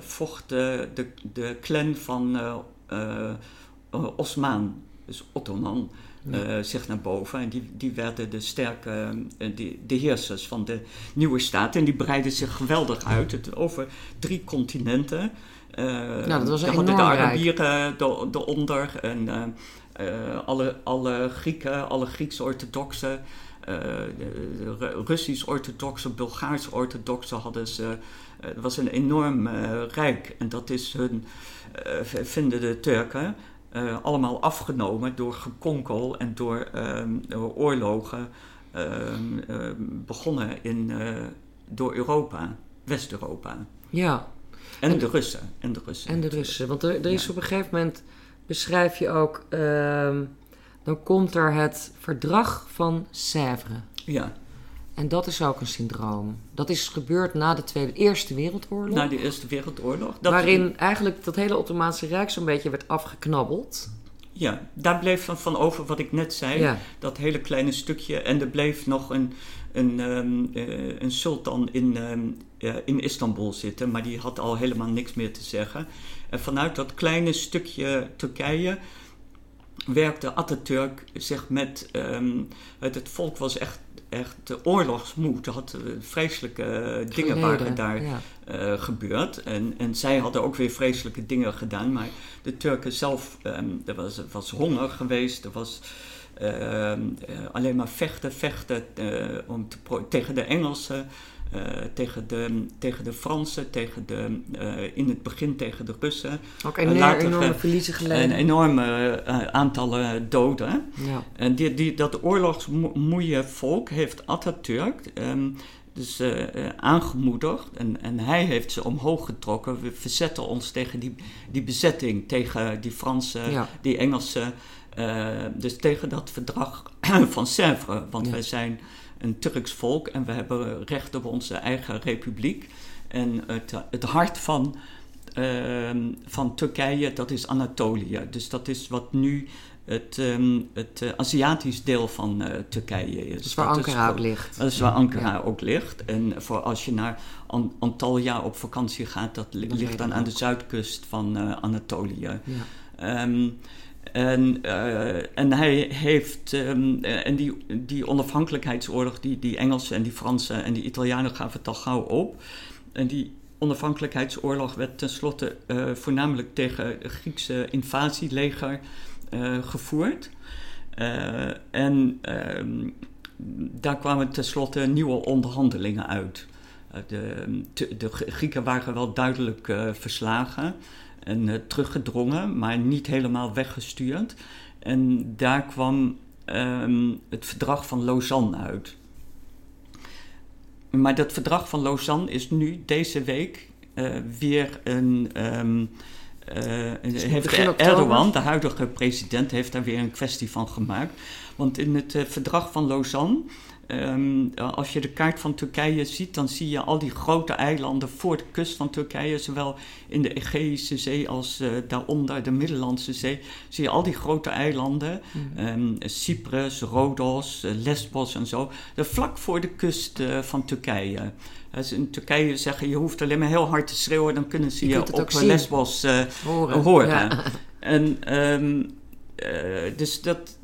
Speaker 2: vocht de, de, de clan van Osmaan, dus Ottoman zich naar boven. En die, die werden de sterke, de heersers van de nieuwe staat. En die breidden zich geweldig uit. Het, over drie continenten.
Speaker 1: Uh, nou, dat was
Speaker 2: hadden de Arabieren eronder. En alle, alle Grieken, alle Grieks-orthodoxe... Russisch-orthodoxe, Bulgaars-orthodoxe hadden ze... Het was een enorm rijk. En dat is hun, vinden de Turken uh, allemaal afgenomen door gekonkel en door, um, oorlogen um, uh, begonnen in, uh, door Europa, West-Europa.
Speaker 1: Ja.
Speaker 2: En, en, de Russen. En de Russen.
Speaker 1: En de Russen. Want er, er is ja. op een gegeven moment, beschrijf je ook, dan komt er het verdrag van Sèvres.
Speaker 2: Ja.
Speaker 1: En dat is ook een syndroom. Dat is gebeurd na de Tweede, Eerste Wereldoorlog.
Speaker 2: Na de Eerste Wereldoorlog. Dat
Speaker 1: waarin eigenlijk dat hele Ottomaanse Rijk zo'n beetje werd afgeknabbeld.
Speaker 2: Ja, daar bleef van, van over wat ik net zei. Dat hele kleine stukje. En er bleef nog een, een, um, uh, een sultan in, um, uh, in Istanbul zitten. Maar die had al helemaal niks meer te zeggen. En vanuit dat kleine stukje Turkije werkte Atatürk zich met... Um, het, het volk was echt echt oorlogsmoed. Had, uh, vreselijke dingen waren daar ja. uh, gebeurd. En, en zij hadden ook weer vreselijke dingen gedaan. Maar de Turken zelf, um, er was, was honger geweest. Er was ehm, alleen maar vechten, vechten om te tegen de Engelsen. Uh, tegen, de, tegen de Fransen, tegen de, uh, in het begin tegen de Russen.
Speaker 1: Ook een later, enorme verliezen geleden.
Speaker 2: Een enorme aantallen doden. Ja. En die, die, dat oorlogsmoeie volk heeft Atatürk um, dus, aangemoedigd. En, en hij heeft ze omhoog getrokken. We verzetten ons tegen die, die bezetting, tegen die Fransen, ja. die Engelsen. dus tegen dat verdrag van Sèvres. Want ja. wij zijn een Turks volk en we hebben recht op onze eigen republiek. En het, het hart van, uh, van Turkije, dat is Anatolië. Dus dat is wat nu het, um, het uh, Aziatisch deel van uh, Turkije is.
Speaker 1: Dus waar Ankara ook ligt.
Speaker 2: Dat is waar Ankara ja. ook ligt. En voor als je naar An Antalya op vakantie gaat, dat ligt dan aan de zuidkust van uh, Anatolië. Ja. Um, en, uh, en hij heeft, um, en die, die onafhankelijkheidsoorlog, die, die Engelsen en die Fransen en die Italianen gaven het al gauw op. En die onafhankelijkheidsoorlog werd tenslotte uh, voornamelijk tegen het Griekse invasieleger gevoerd. en ehm, daar kwamen tenslotte nieuwe onderhandelingen uit. De, de, Grieken waren wel duidelijk verslagen en uh, teruggedrongen, maar niet helemaal weggestuurd. En daar kwam um, het verdrag van Lausanne uit. Maar dat verdrag van Lausanne is nu deze week uh, weer een. Um, uh, heeft Erdogan, de huidige president, heeft daar weer een kwestie van gemaakt. Want in het verdrag van Lausanne Um, als je de kaart van Turkije ziet, dan zie je al die grote eilanden voor de kust van Turkije, zowel in de Egeïsche Zee als uh, daaronder de Middellandse Zee. Zie je al die grote eilanden, mm. um, Cyprus, Rodos, uh, Lesbos en zo, vlak voor de kust uh, van Turkije. Als in Turkije zeggen je hoeft alleen maar heel hard te schreeuwen, dan kunnen ze je, je op Lesbos horen. horen. Ja. En um, dus dat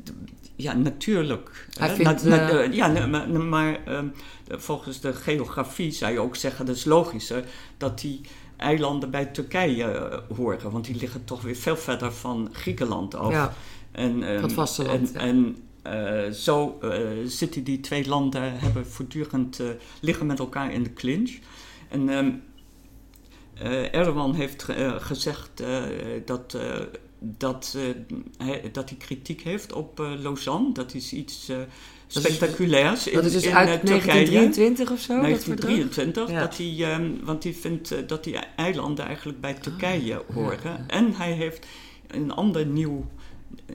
Speaker 2: ja, natuurlijk.
Speaker 1: Hij vindt, na, na,
Speaker 2: uh, ja, maar, maar um, volgens de geografie zou je ook zeggen, dat is logischer, dat die eilanden bij Turkije uh, horen. Want die liggen toch weer veel verder van Griekenland af.
Speaker 1: Ja,
Speaker 2: en, um,
Speaker 1: het vasteland.
Speaker 2: En, en uh, zo zitten die twee landen, hebben voortdurend, liggen met elkaar in de clinch. En um, Erdogan heeft gezegd dat dat, hij, dat hij kritiek heeft op uh, Lausanne. Dat is iets uh, spectaculairs.
Speaker 1: Dat is, dat is in, uit 1923 of zo?
Speaker 2: 1923, dat, dat hij, um, want hij vindt dat die eilanden eigenlijk bij Turkije ah, horen. Ja, ja. En hij heeft een ander nieuw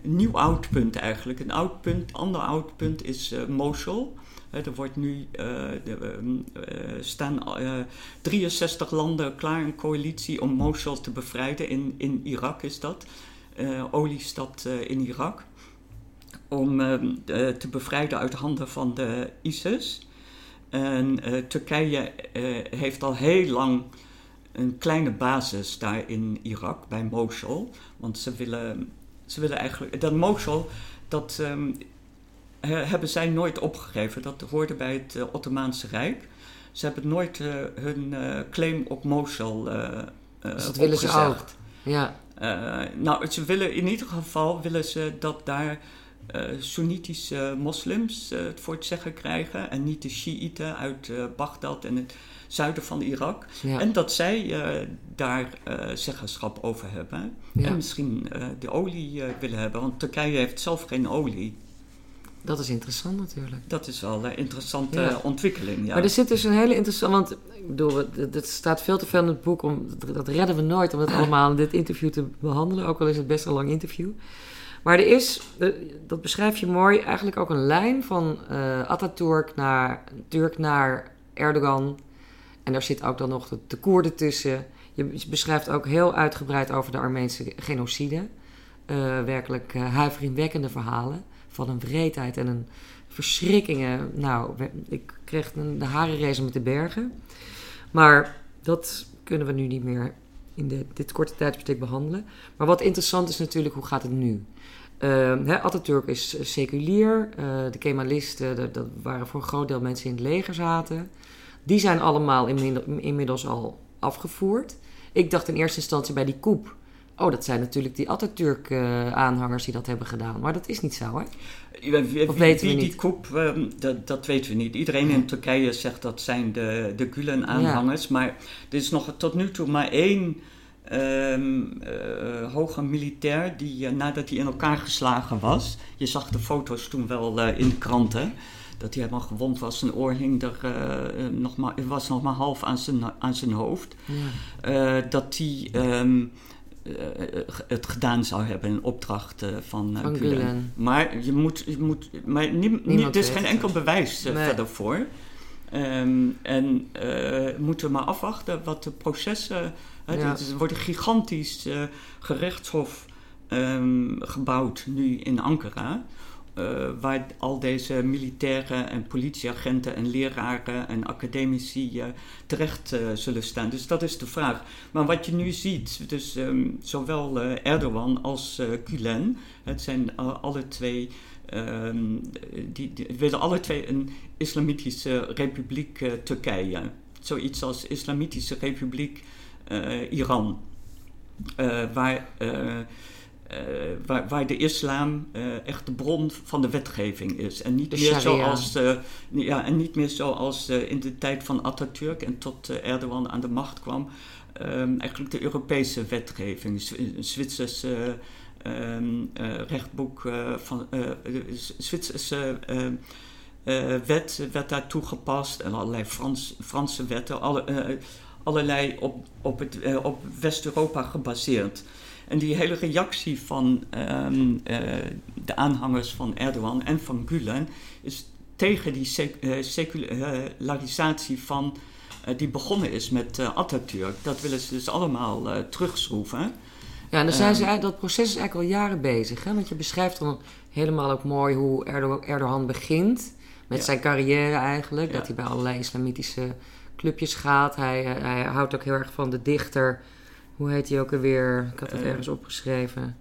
Speaker 2: nieuw oud punt eigenlijk. Een oud punt, ander oud punt is Mosul. er wordt nu, er staan 63 landen klaar, een coalitie om Mosul te bevrijden. In, in Irak is dat, oliestad in Irak. Om te bevrijden uit handen van de ISIS. En Turkije heeft al heel lang een kleine basis daar in Irak, bij Mosul. Want ze willen, ze willen eigenlijk. Dat Mosul, dat um, hebben zij nooit opgegeven. Dat hoorde bij het uh, Ottomaanse Rijk. Ze hebben nooit uh, hun uh, claim op Mosul
Speaker 1: dus dat willen ze ook. Ja.
Speaker 2: nou, ze willen in ieder geval willen ze dat daar Soenitische moslims het voor het zeggen krijgen en niet de Shiiten uit Bagdad en het zuiden van Irak. En dat zij uh, daar uh, zeggenschap over hebben. En misschien uh, de olie willen hebben, want Turkije heeft zelf geen olie.
Speaker 1: Dat is interessant natuurlijk.
Speaker 2: Dat is wel een interessante ontwikkeling. Ja.
Speaker 1: Maar er zit dus een hele interessante. Want ik bedoel, het staat veel te veel in het boek. Om, dat redden we nooit om het allemaal in dit interview te behandelen. Ook al is het best een lang interview. Maar er is, dat beschrijf je mooi, eigenlijk ook een lijn van uh, Atatürk naar, Turk naar Erdogan en daar zit ook dan nog de, de Koerden tussen. Je beschrijft ook heel uitgebreid over de Armeense genocide. Uh, werkelijk uh, huiveringwekkende verhalen van een wreedheid en een verschrikkingen. Nou, ik kreeg de harenrezen met de bergen. Maar dat kunnen we nu niet meer in de, dit korte tijdsbestek behandelen. Maar wat interessant is natuurlijk, hoe gaat het nu? Uh, Atatürk is seculier. Uh, de Kemalisten, dat waren voor een groot deel mensen in het leger zaten. Die zijn allemaal inmiddels al afgevoerd. Ik dacht in eerste instantie bij die koep. Oh, dat zijn natuurlijk die Atatürk-aanhangers die dat hebben gedaan. Maar dat is niet zo, hè?
Speaker 2: Wie, of weten we niet? Die koep, ehm, dat, dat weten we niet. Iedereen in Turkije zegt dat zijn de, de Gulen-aanhangers. Maar er is nog tot nu toe maar één um, uh, hoge militair... die uh, nadat hij in elkaar geslagen was... je zag de foto's toen wel uh, in de kranten dat hij helemaal gewond was. Zijn oor hing er uh, nog maar, was nog maar half aan zijn, aan zijn hoofd. Ja. Uh, dat hij um, uh, het gedaan zou hebben in opdracht van, van Gulen. Gulen. Maar je moet, je moet maar niet, niet, er is geen enkel bewijs nee. verder voor. Um, en moeten we maar afwachten wat de processen. Ja. Er wordt een gigantisch gerechtshof um, gebouwd nu in Ankara. Uh, waar al deze militairen en politieagenten en leraren en academici uh, terecht uh, zullen staan. Dus dat is de vraag. Maar wat je nu ziet, dus um, zowel Erdogan als Gulen, het zijn alle twee. Die, die, willen alle twee een islamitische republiek Turkije. Zoiets als Islamitische Republiek Iran. waar uh, waar, waar, de islam uh, echt de bron van de wetgeving is. En niet, meer zoals, uh, ja, en niet meer zoals in de tijd van Atatürk en tot Erdogan aan de macht kwam. Um, eigenlijk de Europese wetgeving, een Zwitserse um, rechtboek van Zwitserse wet werd daar toegepast en allerlei Frans, Franse wetten, alle, allerlei op, op, het, op West-Europa gebaseerd. En die hele reactie van um, uh, de aanhangers van Erdogan en van Gulen is tegen die sec uh, secularisatie van, uh, die begonnen is met Atatürk. Dat willen ze dus allemaal terugschroeven.
Speaker 1: Ja, en dan zijn ze, dat proces is eigenlijk al jaren bezig. Hè? Want je beschrijft dan helemaal ook mooi hoe Erdogan, Erdogan begint met ja. zijn carrière eigenlijk. Ja. Dat hij bij allerlei islamitische clubjes gaat. Hij, hij houdt ook heel erg van de dichter hoe heet hij ook alweer? Ik had het uh, ergens opgeschreven.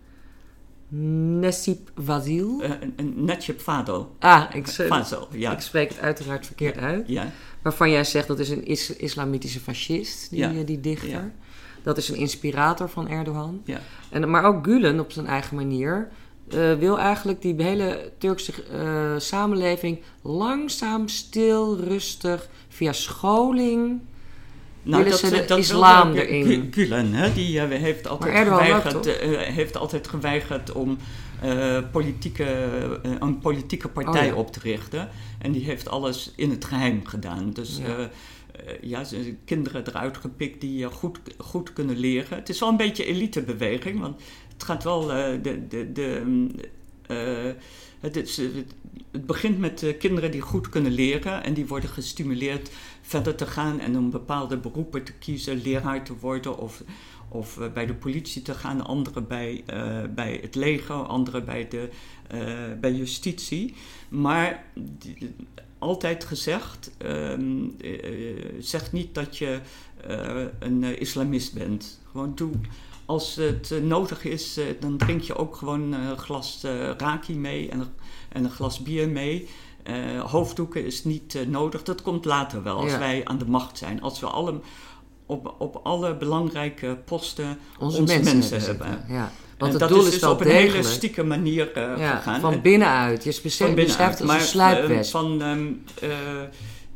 Speaker 1: Nessip Vazil?
Speaker 2: Uh, Necip Fadel.
Speaker 1: Ah, ik, Fazil, ja. ik spreek het uiteraard verkeerd uit. Ja. Waarvan jij zegt dat is een is islamitische fascist, die, ja. die dichter. Ja. Dat is een inspirator van Erdogan. Ja. En, maar ook Gulen op zijn eigen manier uh, wil eigenlijk die hele Turkse uh, samenleving langzaam, stil, rustig, via scholing nou, dat, ze de dat islam wilde, erin.
Speaker 2: Gulen, hè, die uh, heeft, altijd geweigerd, uh, heeft altijd geweigerd om uh, politieke, een politieke partij oh, ja. op te richten. En die heeft alles in het geheim gedaan. Dus ja. ja, kinderen eruit gepikt die goed, goed kunnen leren. Het is wel een beetje elitebeweging, want het gaat wel. de, de, de, mm, het, is, het, begint met kinderen die goed kunnen leren en die worden gestimuleerd verder te gaan en om bepaalde beroepen te kiezen, leraar te worden of, of bij de politie te gaan, anderen bij, bij het leger, anderen bij, de, bij justitie. Maar altijd gezegd, um, zeg niet dat je een islamist bent. Gewoon doe, als het nodig is, dan drink je ook gewoon een glas raki mee en, en, een glas bier mee. hoofddoeken is niet nodig, dat komt later wel, als wij aan de macht zijn. Als we alle, op, op alle belangrijke posten onze, mensen, hebben. Ja. Want het dat doel is, dus op een hele stieke manier uh, ja, gegaan.
Speaker 1: Van binnenuit. Je beschrijft het als een sluipwesp.
Speaker 2: van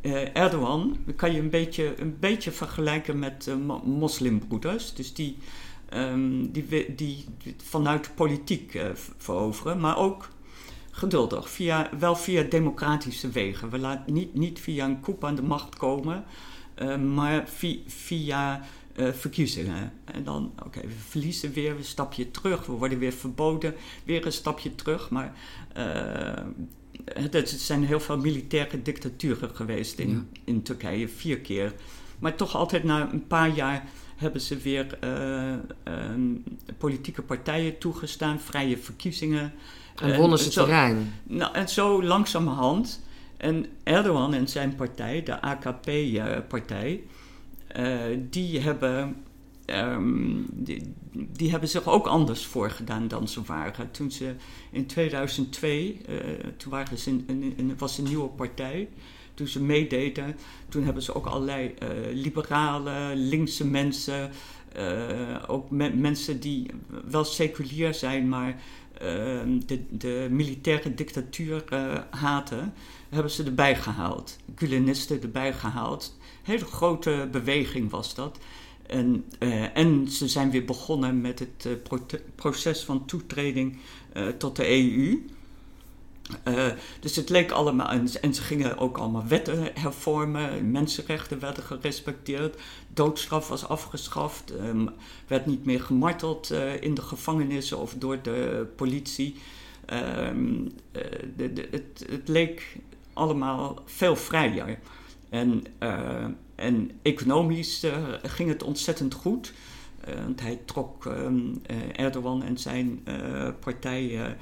Speaker 2: uh, Erdogan kan je een beetje, een beetje vergelijken met moslimbroeders. Dus die, um, die, die, vanuit de politiek veroveren. Maar ook geduldig. Via, wel via democratische wegen. We laten niet, niet via een koep aan de macht komen. maar via... via uh, verkiezingen. En dan, oké, we verliezen weer een stapje terug. We worden weer verboden, weer een stapje terug. Maar het, zijn heel veel militaire dictaturen geweest in, in Turkije, vier keer. Maar toch altijd na een paar jaar hebben ze weer uh, politieke partijen toegestaan, vrije verkiezingen.
Speaker 1: En wonnen ze terrein.
Speaker 2: Nou, en zo langzamerhand. En Erdogan en zijn partij, de AKP-partij, uh, die, hebben, um, die, die, hebben zich ook anders voorgedaan dan ze waren. Toen ze in 2002, uh, eh, toen waren ze in, in, in, was een nieuwe partij, toen ze meededen, toen hebben ze ook allerlei uh, liberale, linkse mensen, ook me mensen die wel seculier zijn, maar ehm, de, de, militaire dictatuur haten, hebben ze erbij gehaald. Gulenisten erbij gehaald hele grote beweging was dat. En, en ze zijn weer begonnen met het proces van toetreding tot de EU. Dus het leek allemaal, en, ze gingen ook allemaal wetten hervormen, mensenrechten werden gerespecteerd, doodstraf was afgeschaft, um, werd niet meer gemarteld in de gevangenissen of door de politie. Um, de, de, het, leek allemaal veel vrijer. En, en economisch ging het ontzettend goed. Uh, want hij trok um, Erdogan en zijn partij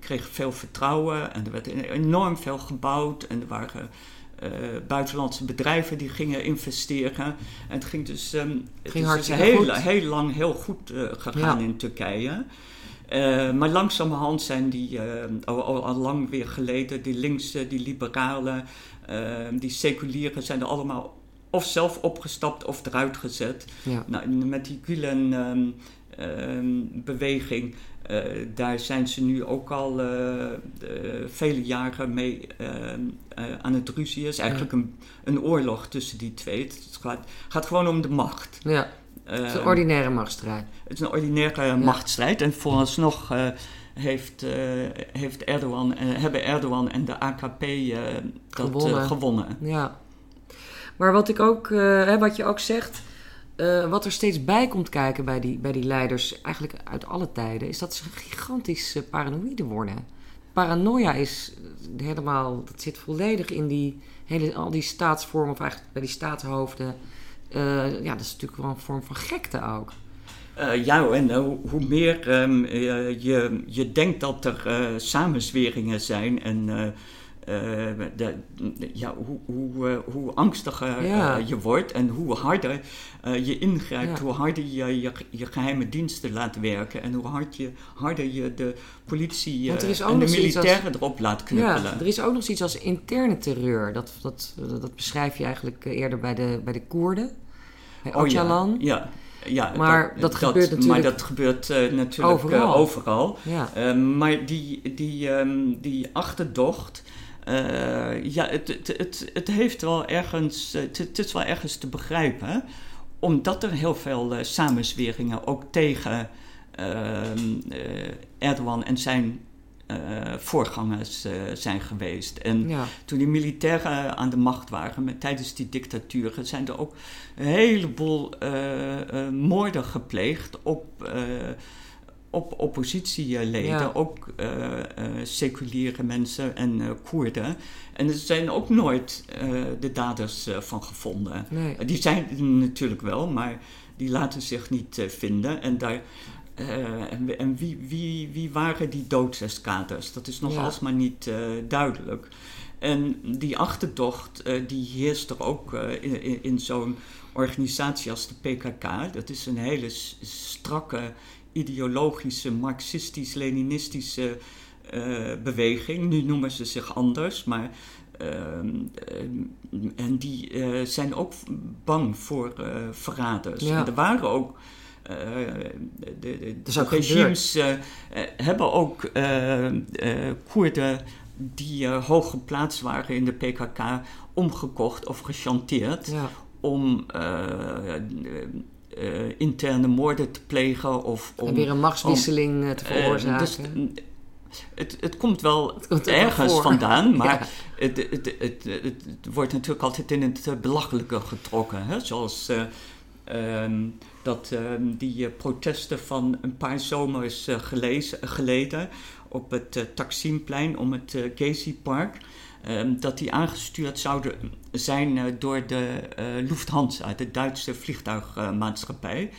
Speaker 2: kregen veel vertrouwen en er werd enorm veel gebouwd en er waren buitenlandse bedrijven die gingen investeren. En het ging dus, um, ging het is dus heel, heel lang heel goed gegaan in Turkije. Uh, maar langzamerhand zijn die, uh, al, al, al, lang weer geleden, die linkse, die liberalen, Ehm, die seculieren zijn er allemaal of zelf opgestapt of eruit gezet. Ja. Nou, met die Gulen-beweging, ehm, uh, daar zijn ze nu ook al uh, vele jaren mee ehm, aan het ruzie. Het is eigenlijk een, een oorlog tussen die twee. Het gaat, gaat gewoon om de macht.
Speaker 1: Ja. Het is een ordinaire machtsstrijd.
Speaker 2: Het is een ordinaire ja. machtsstrijd. En vooralsnog heeft, heeft Erdogan, hebben Erdogan en de AKP eh, dat gewonnen. gewonnen.
Speaker 1: Ja. Maar wat, ik ook, wat je ook zegt, wat er steeds bij komt kijken bij die, bij die leiders, eigenlijk uit alle tijden, is dat ze gigantisch paranoïde worden. Paranoia is helemaal, dat zit volledig in die, hele, al die staatsvormen, of eigenlijk bij die staatshoofden. ja, dat is natuurlijk wel een vorm van gekte ook.
Speaker 2: Ja, en hoe meer uh, je, je denkt dat er samenzweringen zijn en de, ja, hoe, hoe, hoe angstiger ja. je wordt en hoe harder je ingrijpt, hoe harder je, je, je geheime diensten laat werken en hoe hard je, harder je de politie en de militairen erop laat knuppelen.
Speaker 1: Ja, er is ook nog iets als interne terreur. Dat, dat, dat beschrijf je eigenlijk eerder bij de, bij de Koerden, bij Öcalan.
Speaker 2: Oh, ja. Ja,
Speaker 1: maar dat, gebeurt natuurlijk...
Speaker 2: Maar dat gebeurt uh, natuurlijk overal. Uh, overal. Ja. Uh, maar die, die, um, die achterdocht... ja, het, het, het, het heeft wel ergens... Het, het, is wel ergens te begrijpen. Omdat er heel veel samenzweringen ook tegen ehm, Erdogan en zijn uh, voorgangers uh, zijn geweest. En toen die militairen aan de macht waren, met, tijdens die dictaturen, zijn er ook een heleboel uh, moorden gepleegd op, op oppositieleden,
Speaker 1: Ja.
Speaker 2: ook eh, eh, seculiere mensen en eh, Koerden. En er zijn ook nooit de daders van gevonden.
Speaker 1: Nee.
Speaker 2: Die zijn er natuurlijk wel, maar die laten zich niet vinden. En, daar, en, en wie, wie, wie waren die doodseskaders? Dat is nog
Speaker 1: Ja.
Speaker 2: alsmaar niet duidelijk. En die achterdocht, die heerst er ook in, in, zo'n organisatie als de PKK. Dat is een hele strakke, ideologische, marxistisch-leninistische eh, beweging. Nu noemen ze zich anders, maar... ehm, en die eh, zijn ook bang voor eh, verraders.
Speaker 1: Ja.
Speaker 2: En er waren ook... eh, de, de, de regimes eh, eh, hebben ook eh, eh, Koerden die eh, hoog geplaatst waren in de PKK omgekocht of gechanteerd
Speaker 1: Ja.
Speaker 2: om eh, eh, eh, interne moorden te plegen of om
Speaker 1: En weer een machtswisseling eh, te
Speaker 2: eh,
Speaker 1: veroorzaken.
Speaker 2: dus, het, het komt wel
Speaker 1: komt ook wel
Speaker 2: ergens vandaan, maar
Speaker 1: Ja.
Speaker 2: het, het, het, het, het wordt natuurlijk altijd in het eh, belachelijke getrokken. Hè? Zoals eh, ehm, dat ehm, die eh, protesten van een paar zomers eh, gelezen, geleden op het eh, Taksimplein om het eh, Gezi Park. Ehm, dat die aangestuurd zouden zijn eh, door de eh, Lufthansa, de Duitse vliegtuigmaatschappij.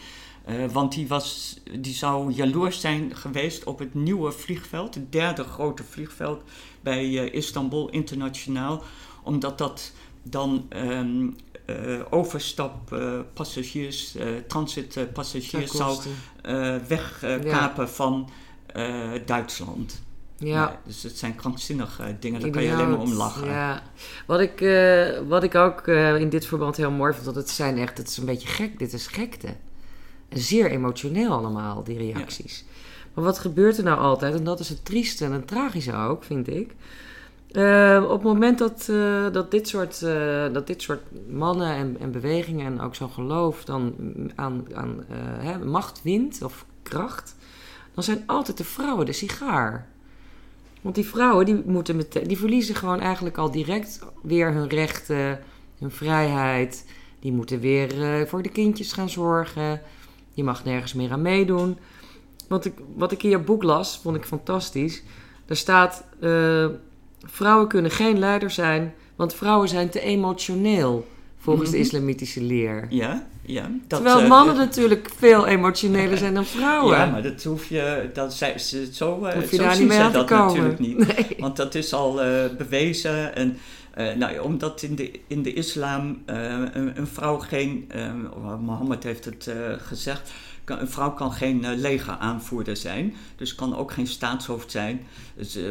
Speaker 2: Eh, want die, was, die zou jaloers zijn geweest op het nieuwe vliegveld, het derde grote vliegveld bij Istanbul Internationaal, omdat dat dan ehm eh overstappassagiers, transitpassagiers zou wegkapen van Duitsland.
Speaker 1: Ja.
Speaker 2: dus het zijn krankzinnige dingen, daar kan je alleen maar om lachen.
Speaker 1: Ja. Wat, ik, eh, wat ik ook eh, in dit verband heel mooi vond, dat het zijn echt, het is een beetje gek, dit is gekte. En zeer emotioneel allemaal, die reacties. Maar wat gebeurt er nou altijd, en dat is het trieste en het tragische ook, vind ik. Eh, op het moment dat, dat, dit, soort, dat dit soort mannen en, en bewegingen en ook zo'n geloof dan aan, aan hè, macht wint of kracht, dan zijn altijd de vrouwen de sigaar. Want die vrouwen die moeten meteen, die verliezen gewoon eigenlijk al direct weer hun rechten, hun vrijheid. Die moeten weer eh, voor de kindjes gaan zorgen. Je mag nergens meer aan meedoen. Want ik, wat ik in je boek las, vond ik fantastisch. Daar staat: eh, vrouwen kunnen geen leider zijn, want vrouwen zijn te emotioneel volgens de
Speaker 2: Mhm.
Speaker 1: islamitische leer.
Speaker 2: Ja, ja. Dat,
Speaker 1: Terwijl
Speaker 2: eh,
Speaker 1: mannen natuurlijk veel emotioneler zijn dan vrouwen.
Speaker 2: Ja, maar dat hoef je, dat zij, ze, zo, eh, zo
Speaker 1: daar
Speaker 2: zien
Speaker 1: niet mee
Speaker 2: ze dat
Speaker 1: komen.
Speaker 2: natuurlijk niet.
Speaker 1: Nee.
Speaker 2: Want dat is al eh, bewezen. En, eh, nou, omdat in de, in de islam eh, een, een vrouw geen, eh, Mohammed heeft het eh, gezegd, kan, een vrouw kan geen eh, legeraanvoerder zijn. Dus kan ook geen staatshoofd zijn. Dus, eh,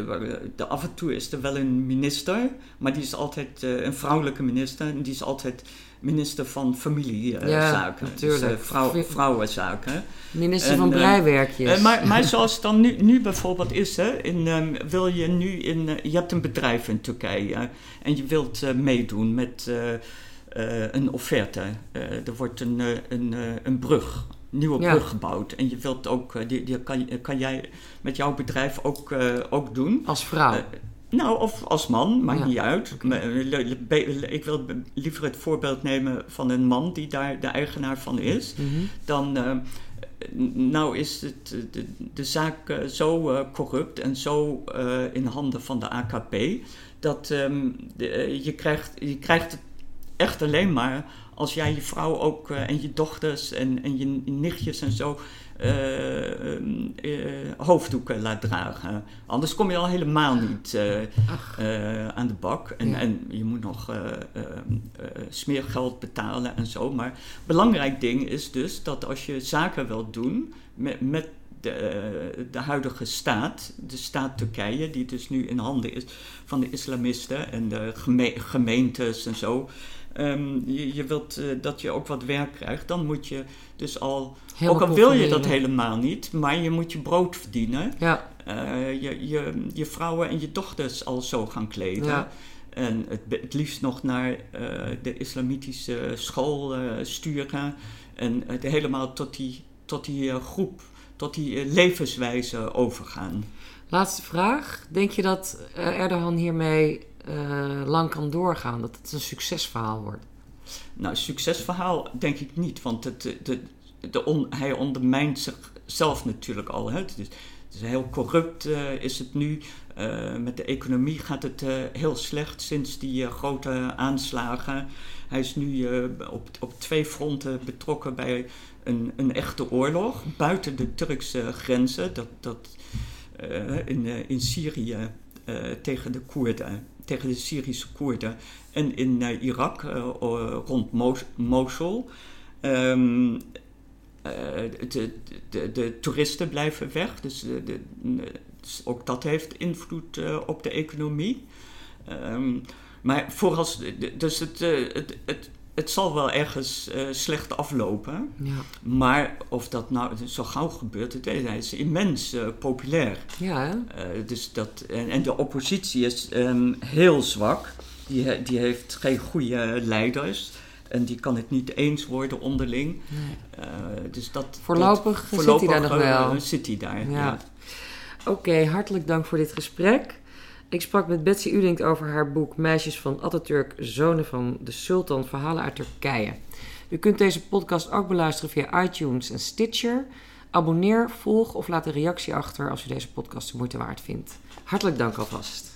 Speaker 2: de, af en toe is er wel een minister, maar die is altijd eh, een vrouwelijke minister. En die is altijd minister van familiezaken.
Speaker 1: Ja,
Speaker 2: dus
Speaker 1: natuurlijk.
Speaker 2: eh, vrouw, vrouwenzaken.
Speaker 1: Minister
Speaker 2: En,
Speaker 1: van
Speaker 2: eh,
Speaker 1: Breiwerkjes.
Speaker 2: Eh, maar, maar zoals het dan nu, nu bijvoorbeeld is, hè, in, ehm, wil je nu in, je hebt een bedrijf in Turkije en je wilt meedoen met een offerte. Er wordt een, eh, een, een brug, nieuwe
Speaker 1: Ja.
Speaker 2: brug gebouwd en je wilt ook, die, die kan, kan jij met jouw bedrijf ook, ook doen.
Speaker 1: Als vrouw.
Speaker 2: Nou, of als man, maakt
Speaker 1: Ja,
Speaker 2: niet uit. eh, Ik wil liever het voorbeeld nemen van een man die daar de eigenaar van is
Speaker 1: Mhm.
Speaker 2: dan eh, nou is het, eh, de, de zaak zo corrupt en zo in handen van de AKP dat ehm, de, eh, je, krijgt, je krijgt het echt alleen maar als jij je vrouw ook en je dochters en, en je nichtjes en zo hoofddoeken laat dragen. Anders kom je al helemaal niet eh, eh, aan de bak. En,
Speaker 1: Ja.
Speaker 2: en je moet nog eh, eh, eh, smeergeld betalen en zo. Maar belangrijk ding is dus dat als je zaken wilt doen met, met de, eh, de huidige staat, de staat Turkije, die dus nu in handen is van de islamisten en de geme- gemeentes en zo. Ehm, je, je wilt eh, dat je ook wat werk krijgt, dan moet je dus al, ook al wil je dat helemaal niet, maar je moet je brood verdienen
Speaker 1: Ja,
Speaker 2: eh, je, je, je vrouwen en je dochters al zo gaan kleden.
Speaker 1: Ja.
Speaker 2: En het, het liefst nog naar eh, de islamitische school sturen. En het helemaal tot die, tot die groep, tot die levenswijze overgaan.
Speaker 1: laatste vraag. Denk je dat Erdogan hiermee eh, lang kan doorgaan? Dat het een succesverhaal wordt?
Speaker 2: Nou, succesverhaal denk ik niet, want het, de, de on- hij ondermijnt zich, zelf natuurlijk al. Hè. Het, is, heel corrupt is het nu. met de economie gaat het heel slecht sinds die grote aanslagen. Hij is nu op, op twee fronten betrokken bij een, een echte oorlog buiten de Turkse grenzen. Dat, dat, in, in Syrië tegen de Koerden, tegen de Syrische Koerden. En in Irak rond Mosul. Um, de, de, de, toeristen blijven weg, dus, de, dus ook dat heeft invloed op de economie. Um, maar voorals, dus het, het, het, het zal wel ergens uh, slecht aflopen. Ja. Maar of dat nou zo gauw gebeurt, het, hij is immens uh, populair. Ja, dus dat, en, en, de oppositie is um, heel zwak. Die, die heeft geen goede leiders. En die kan het niet eens worden onderling. Nee. Dus dat,
Speaker 1: voorlopig, dat, voorlopig zit hij daar nog wel.
Speaker 2: Zit hij daar, ja.
Speaker 1: Oké, hartelijk dank voor dit gesprek. Ik sprak met Betsy Udink over haar boek Meisjes van Atatürk, Zonen van de Sultan, Verhalen uit Turkije. U kunt deze podcast ook beluisteren via iTunes en Stitcher. Abonneer, volg of laat een reactie achter als u deze podcast de moeite waard vindt. Hartelijk dank alvast.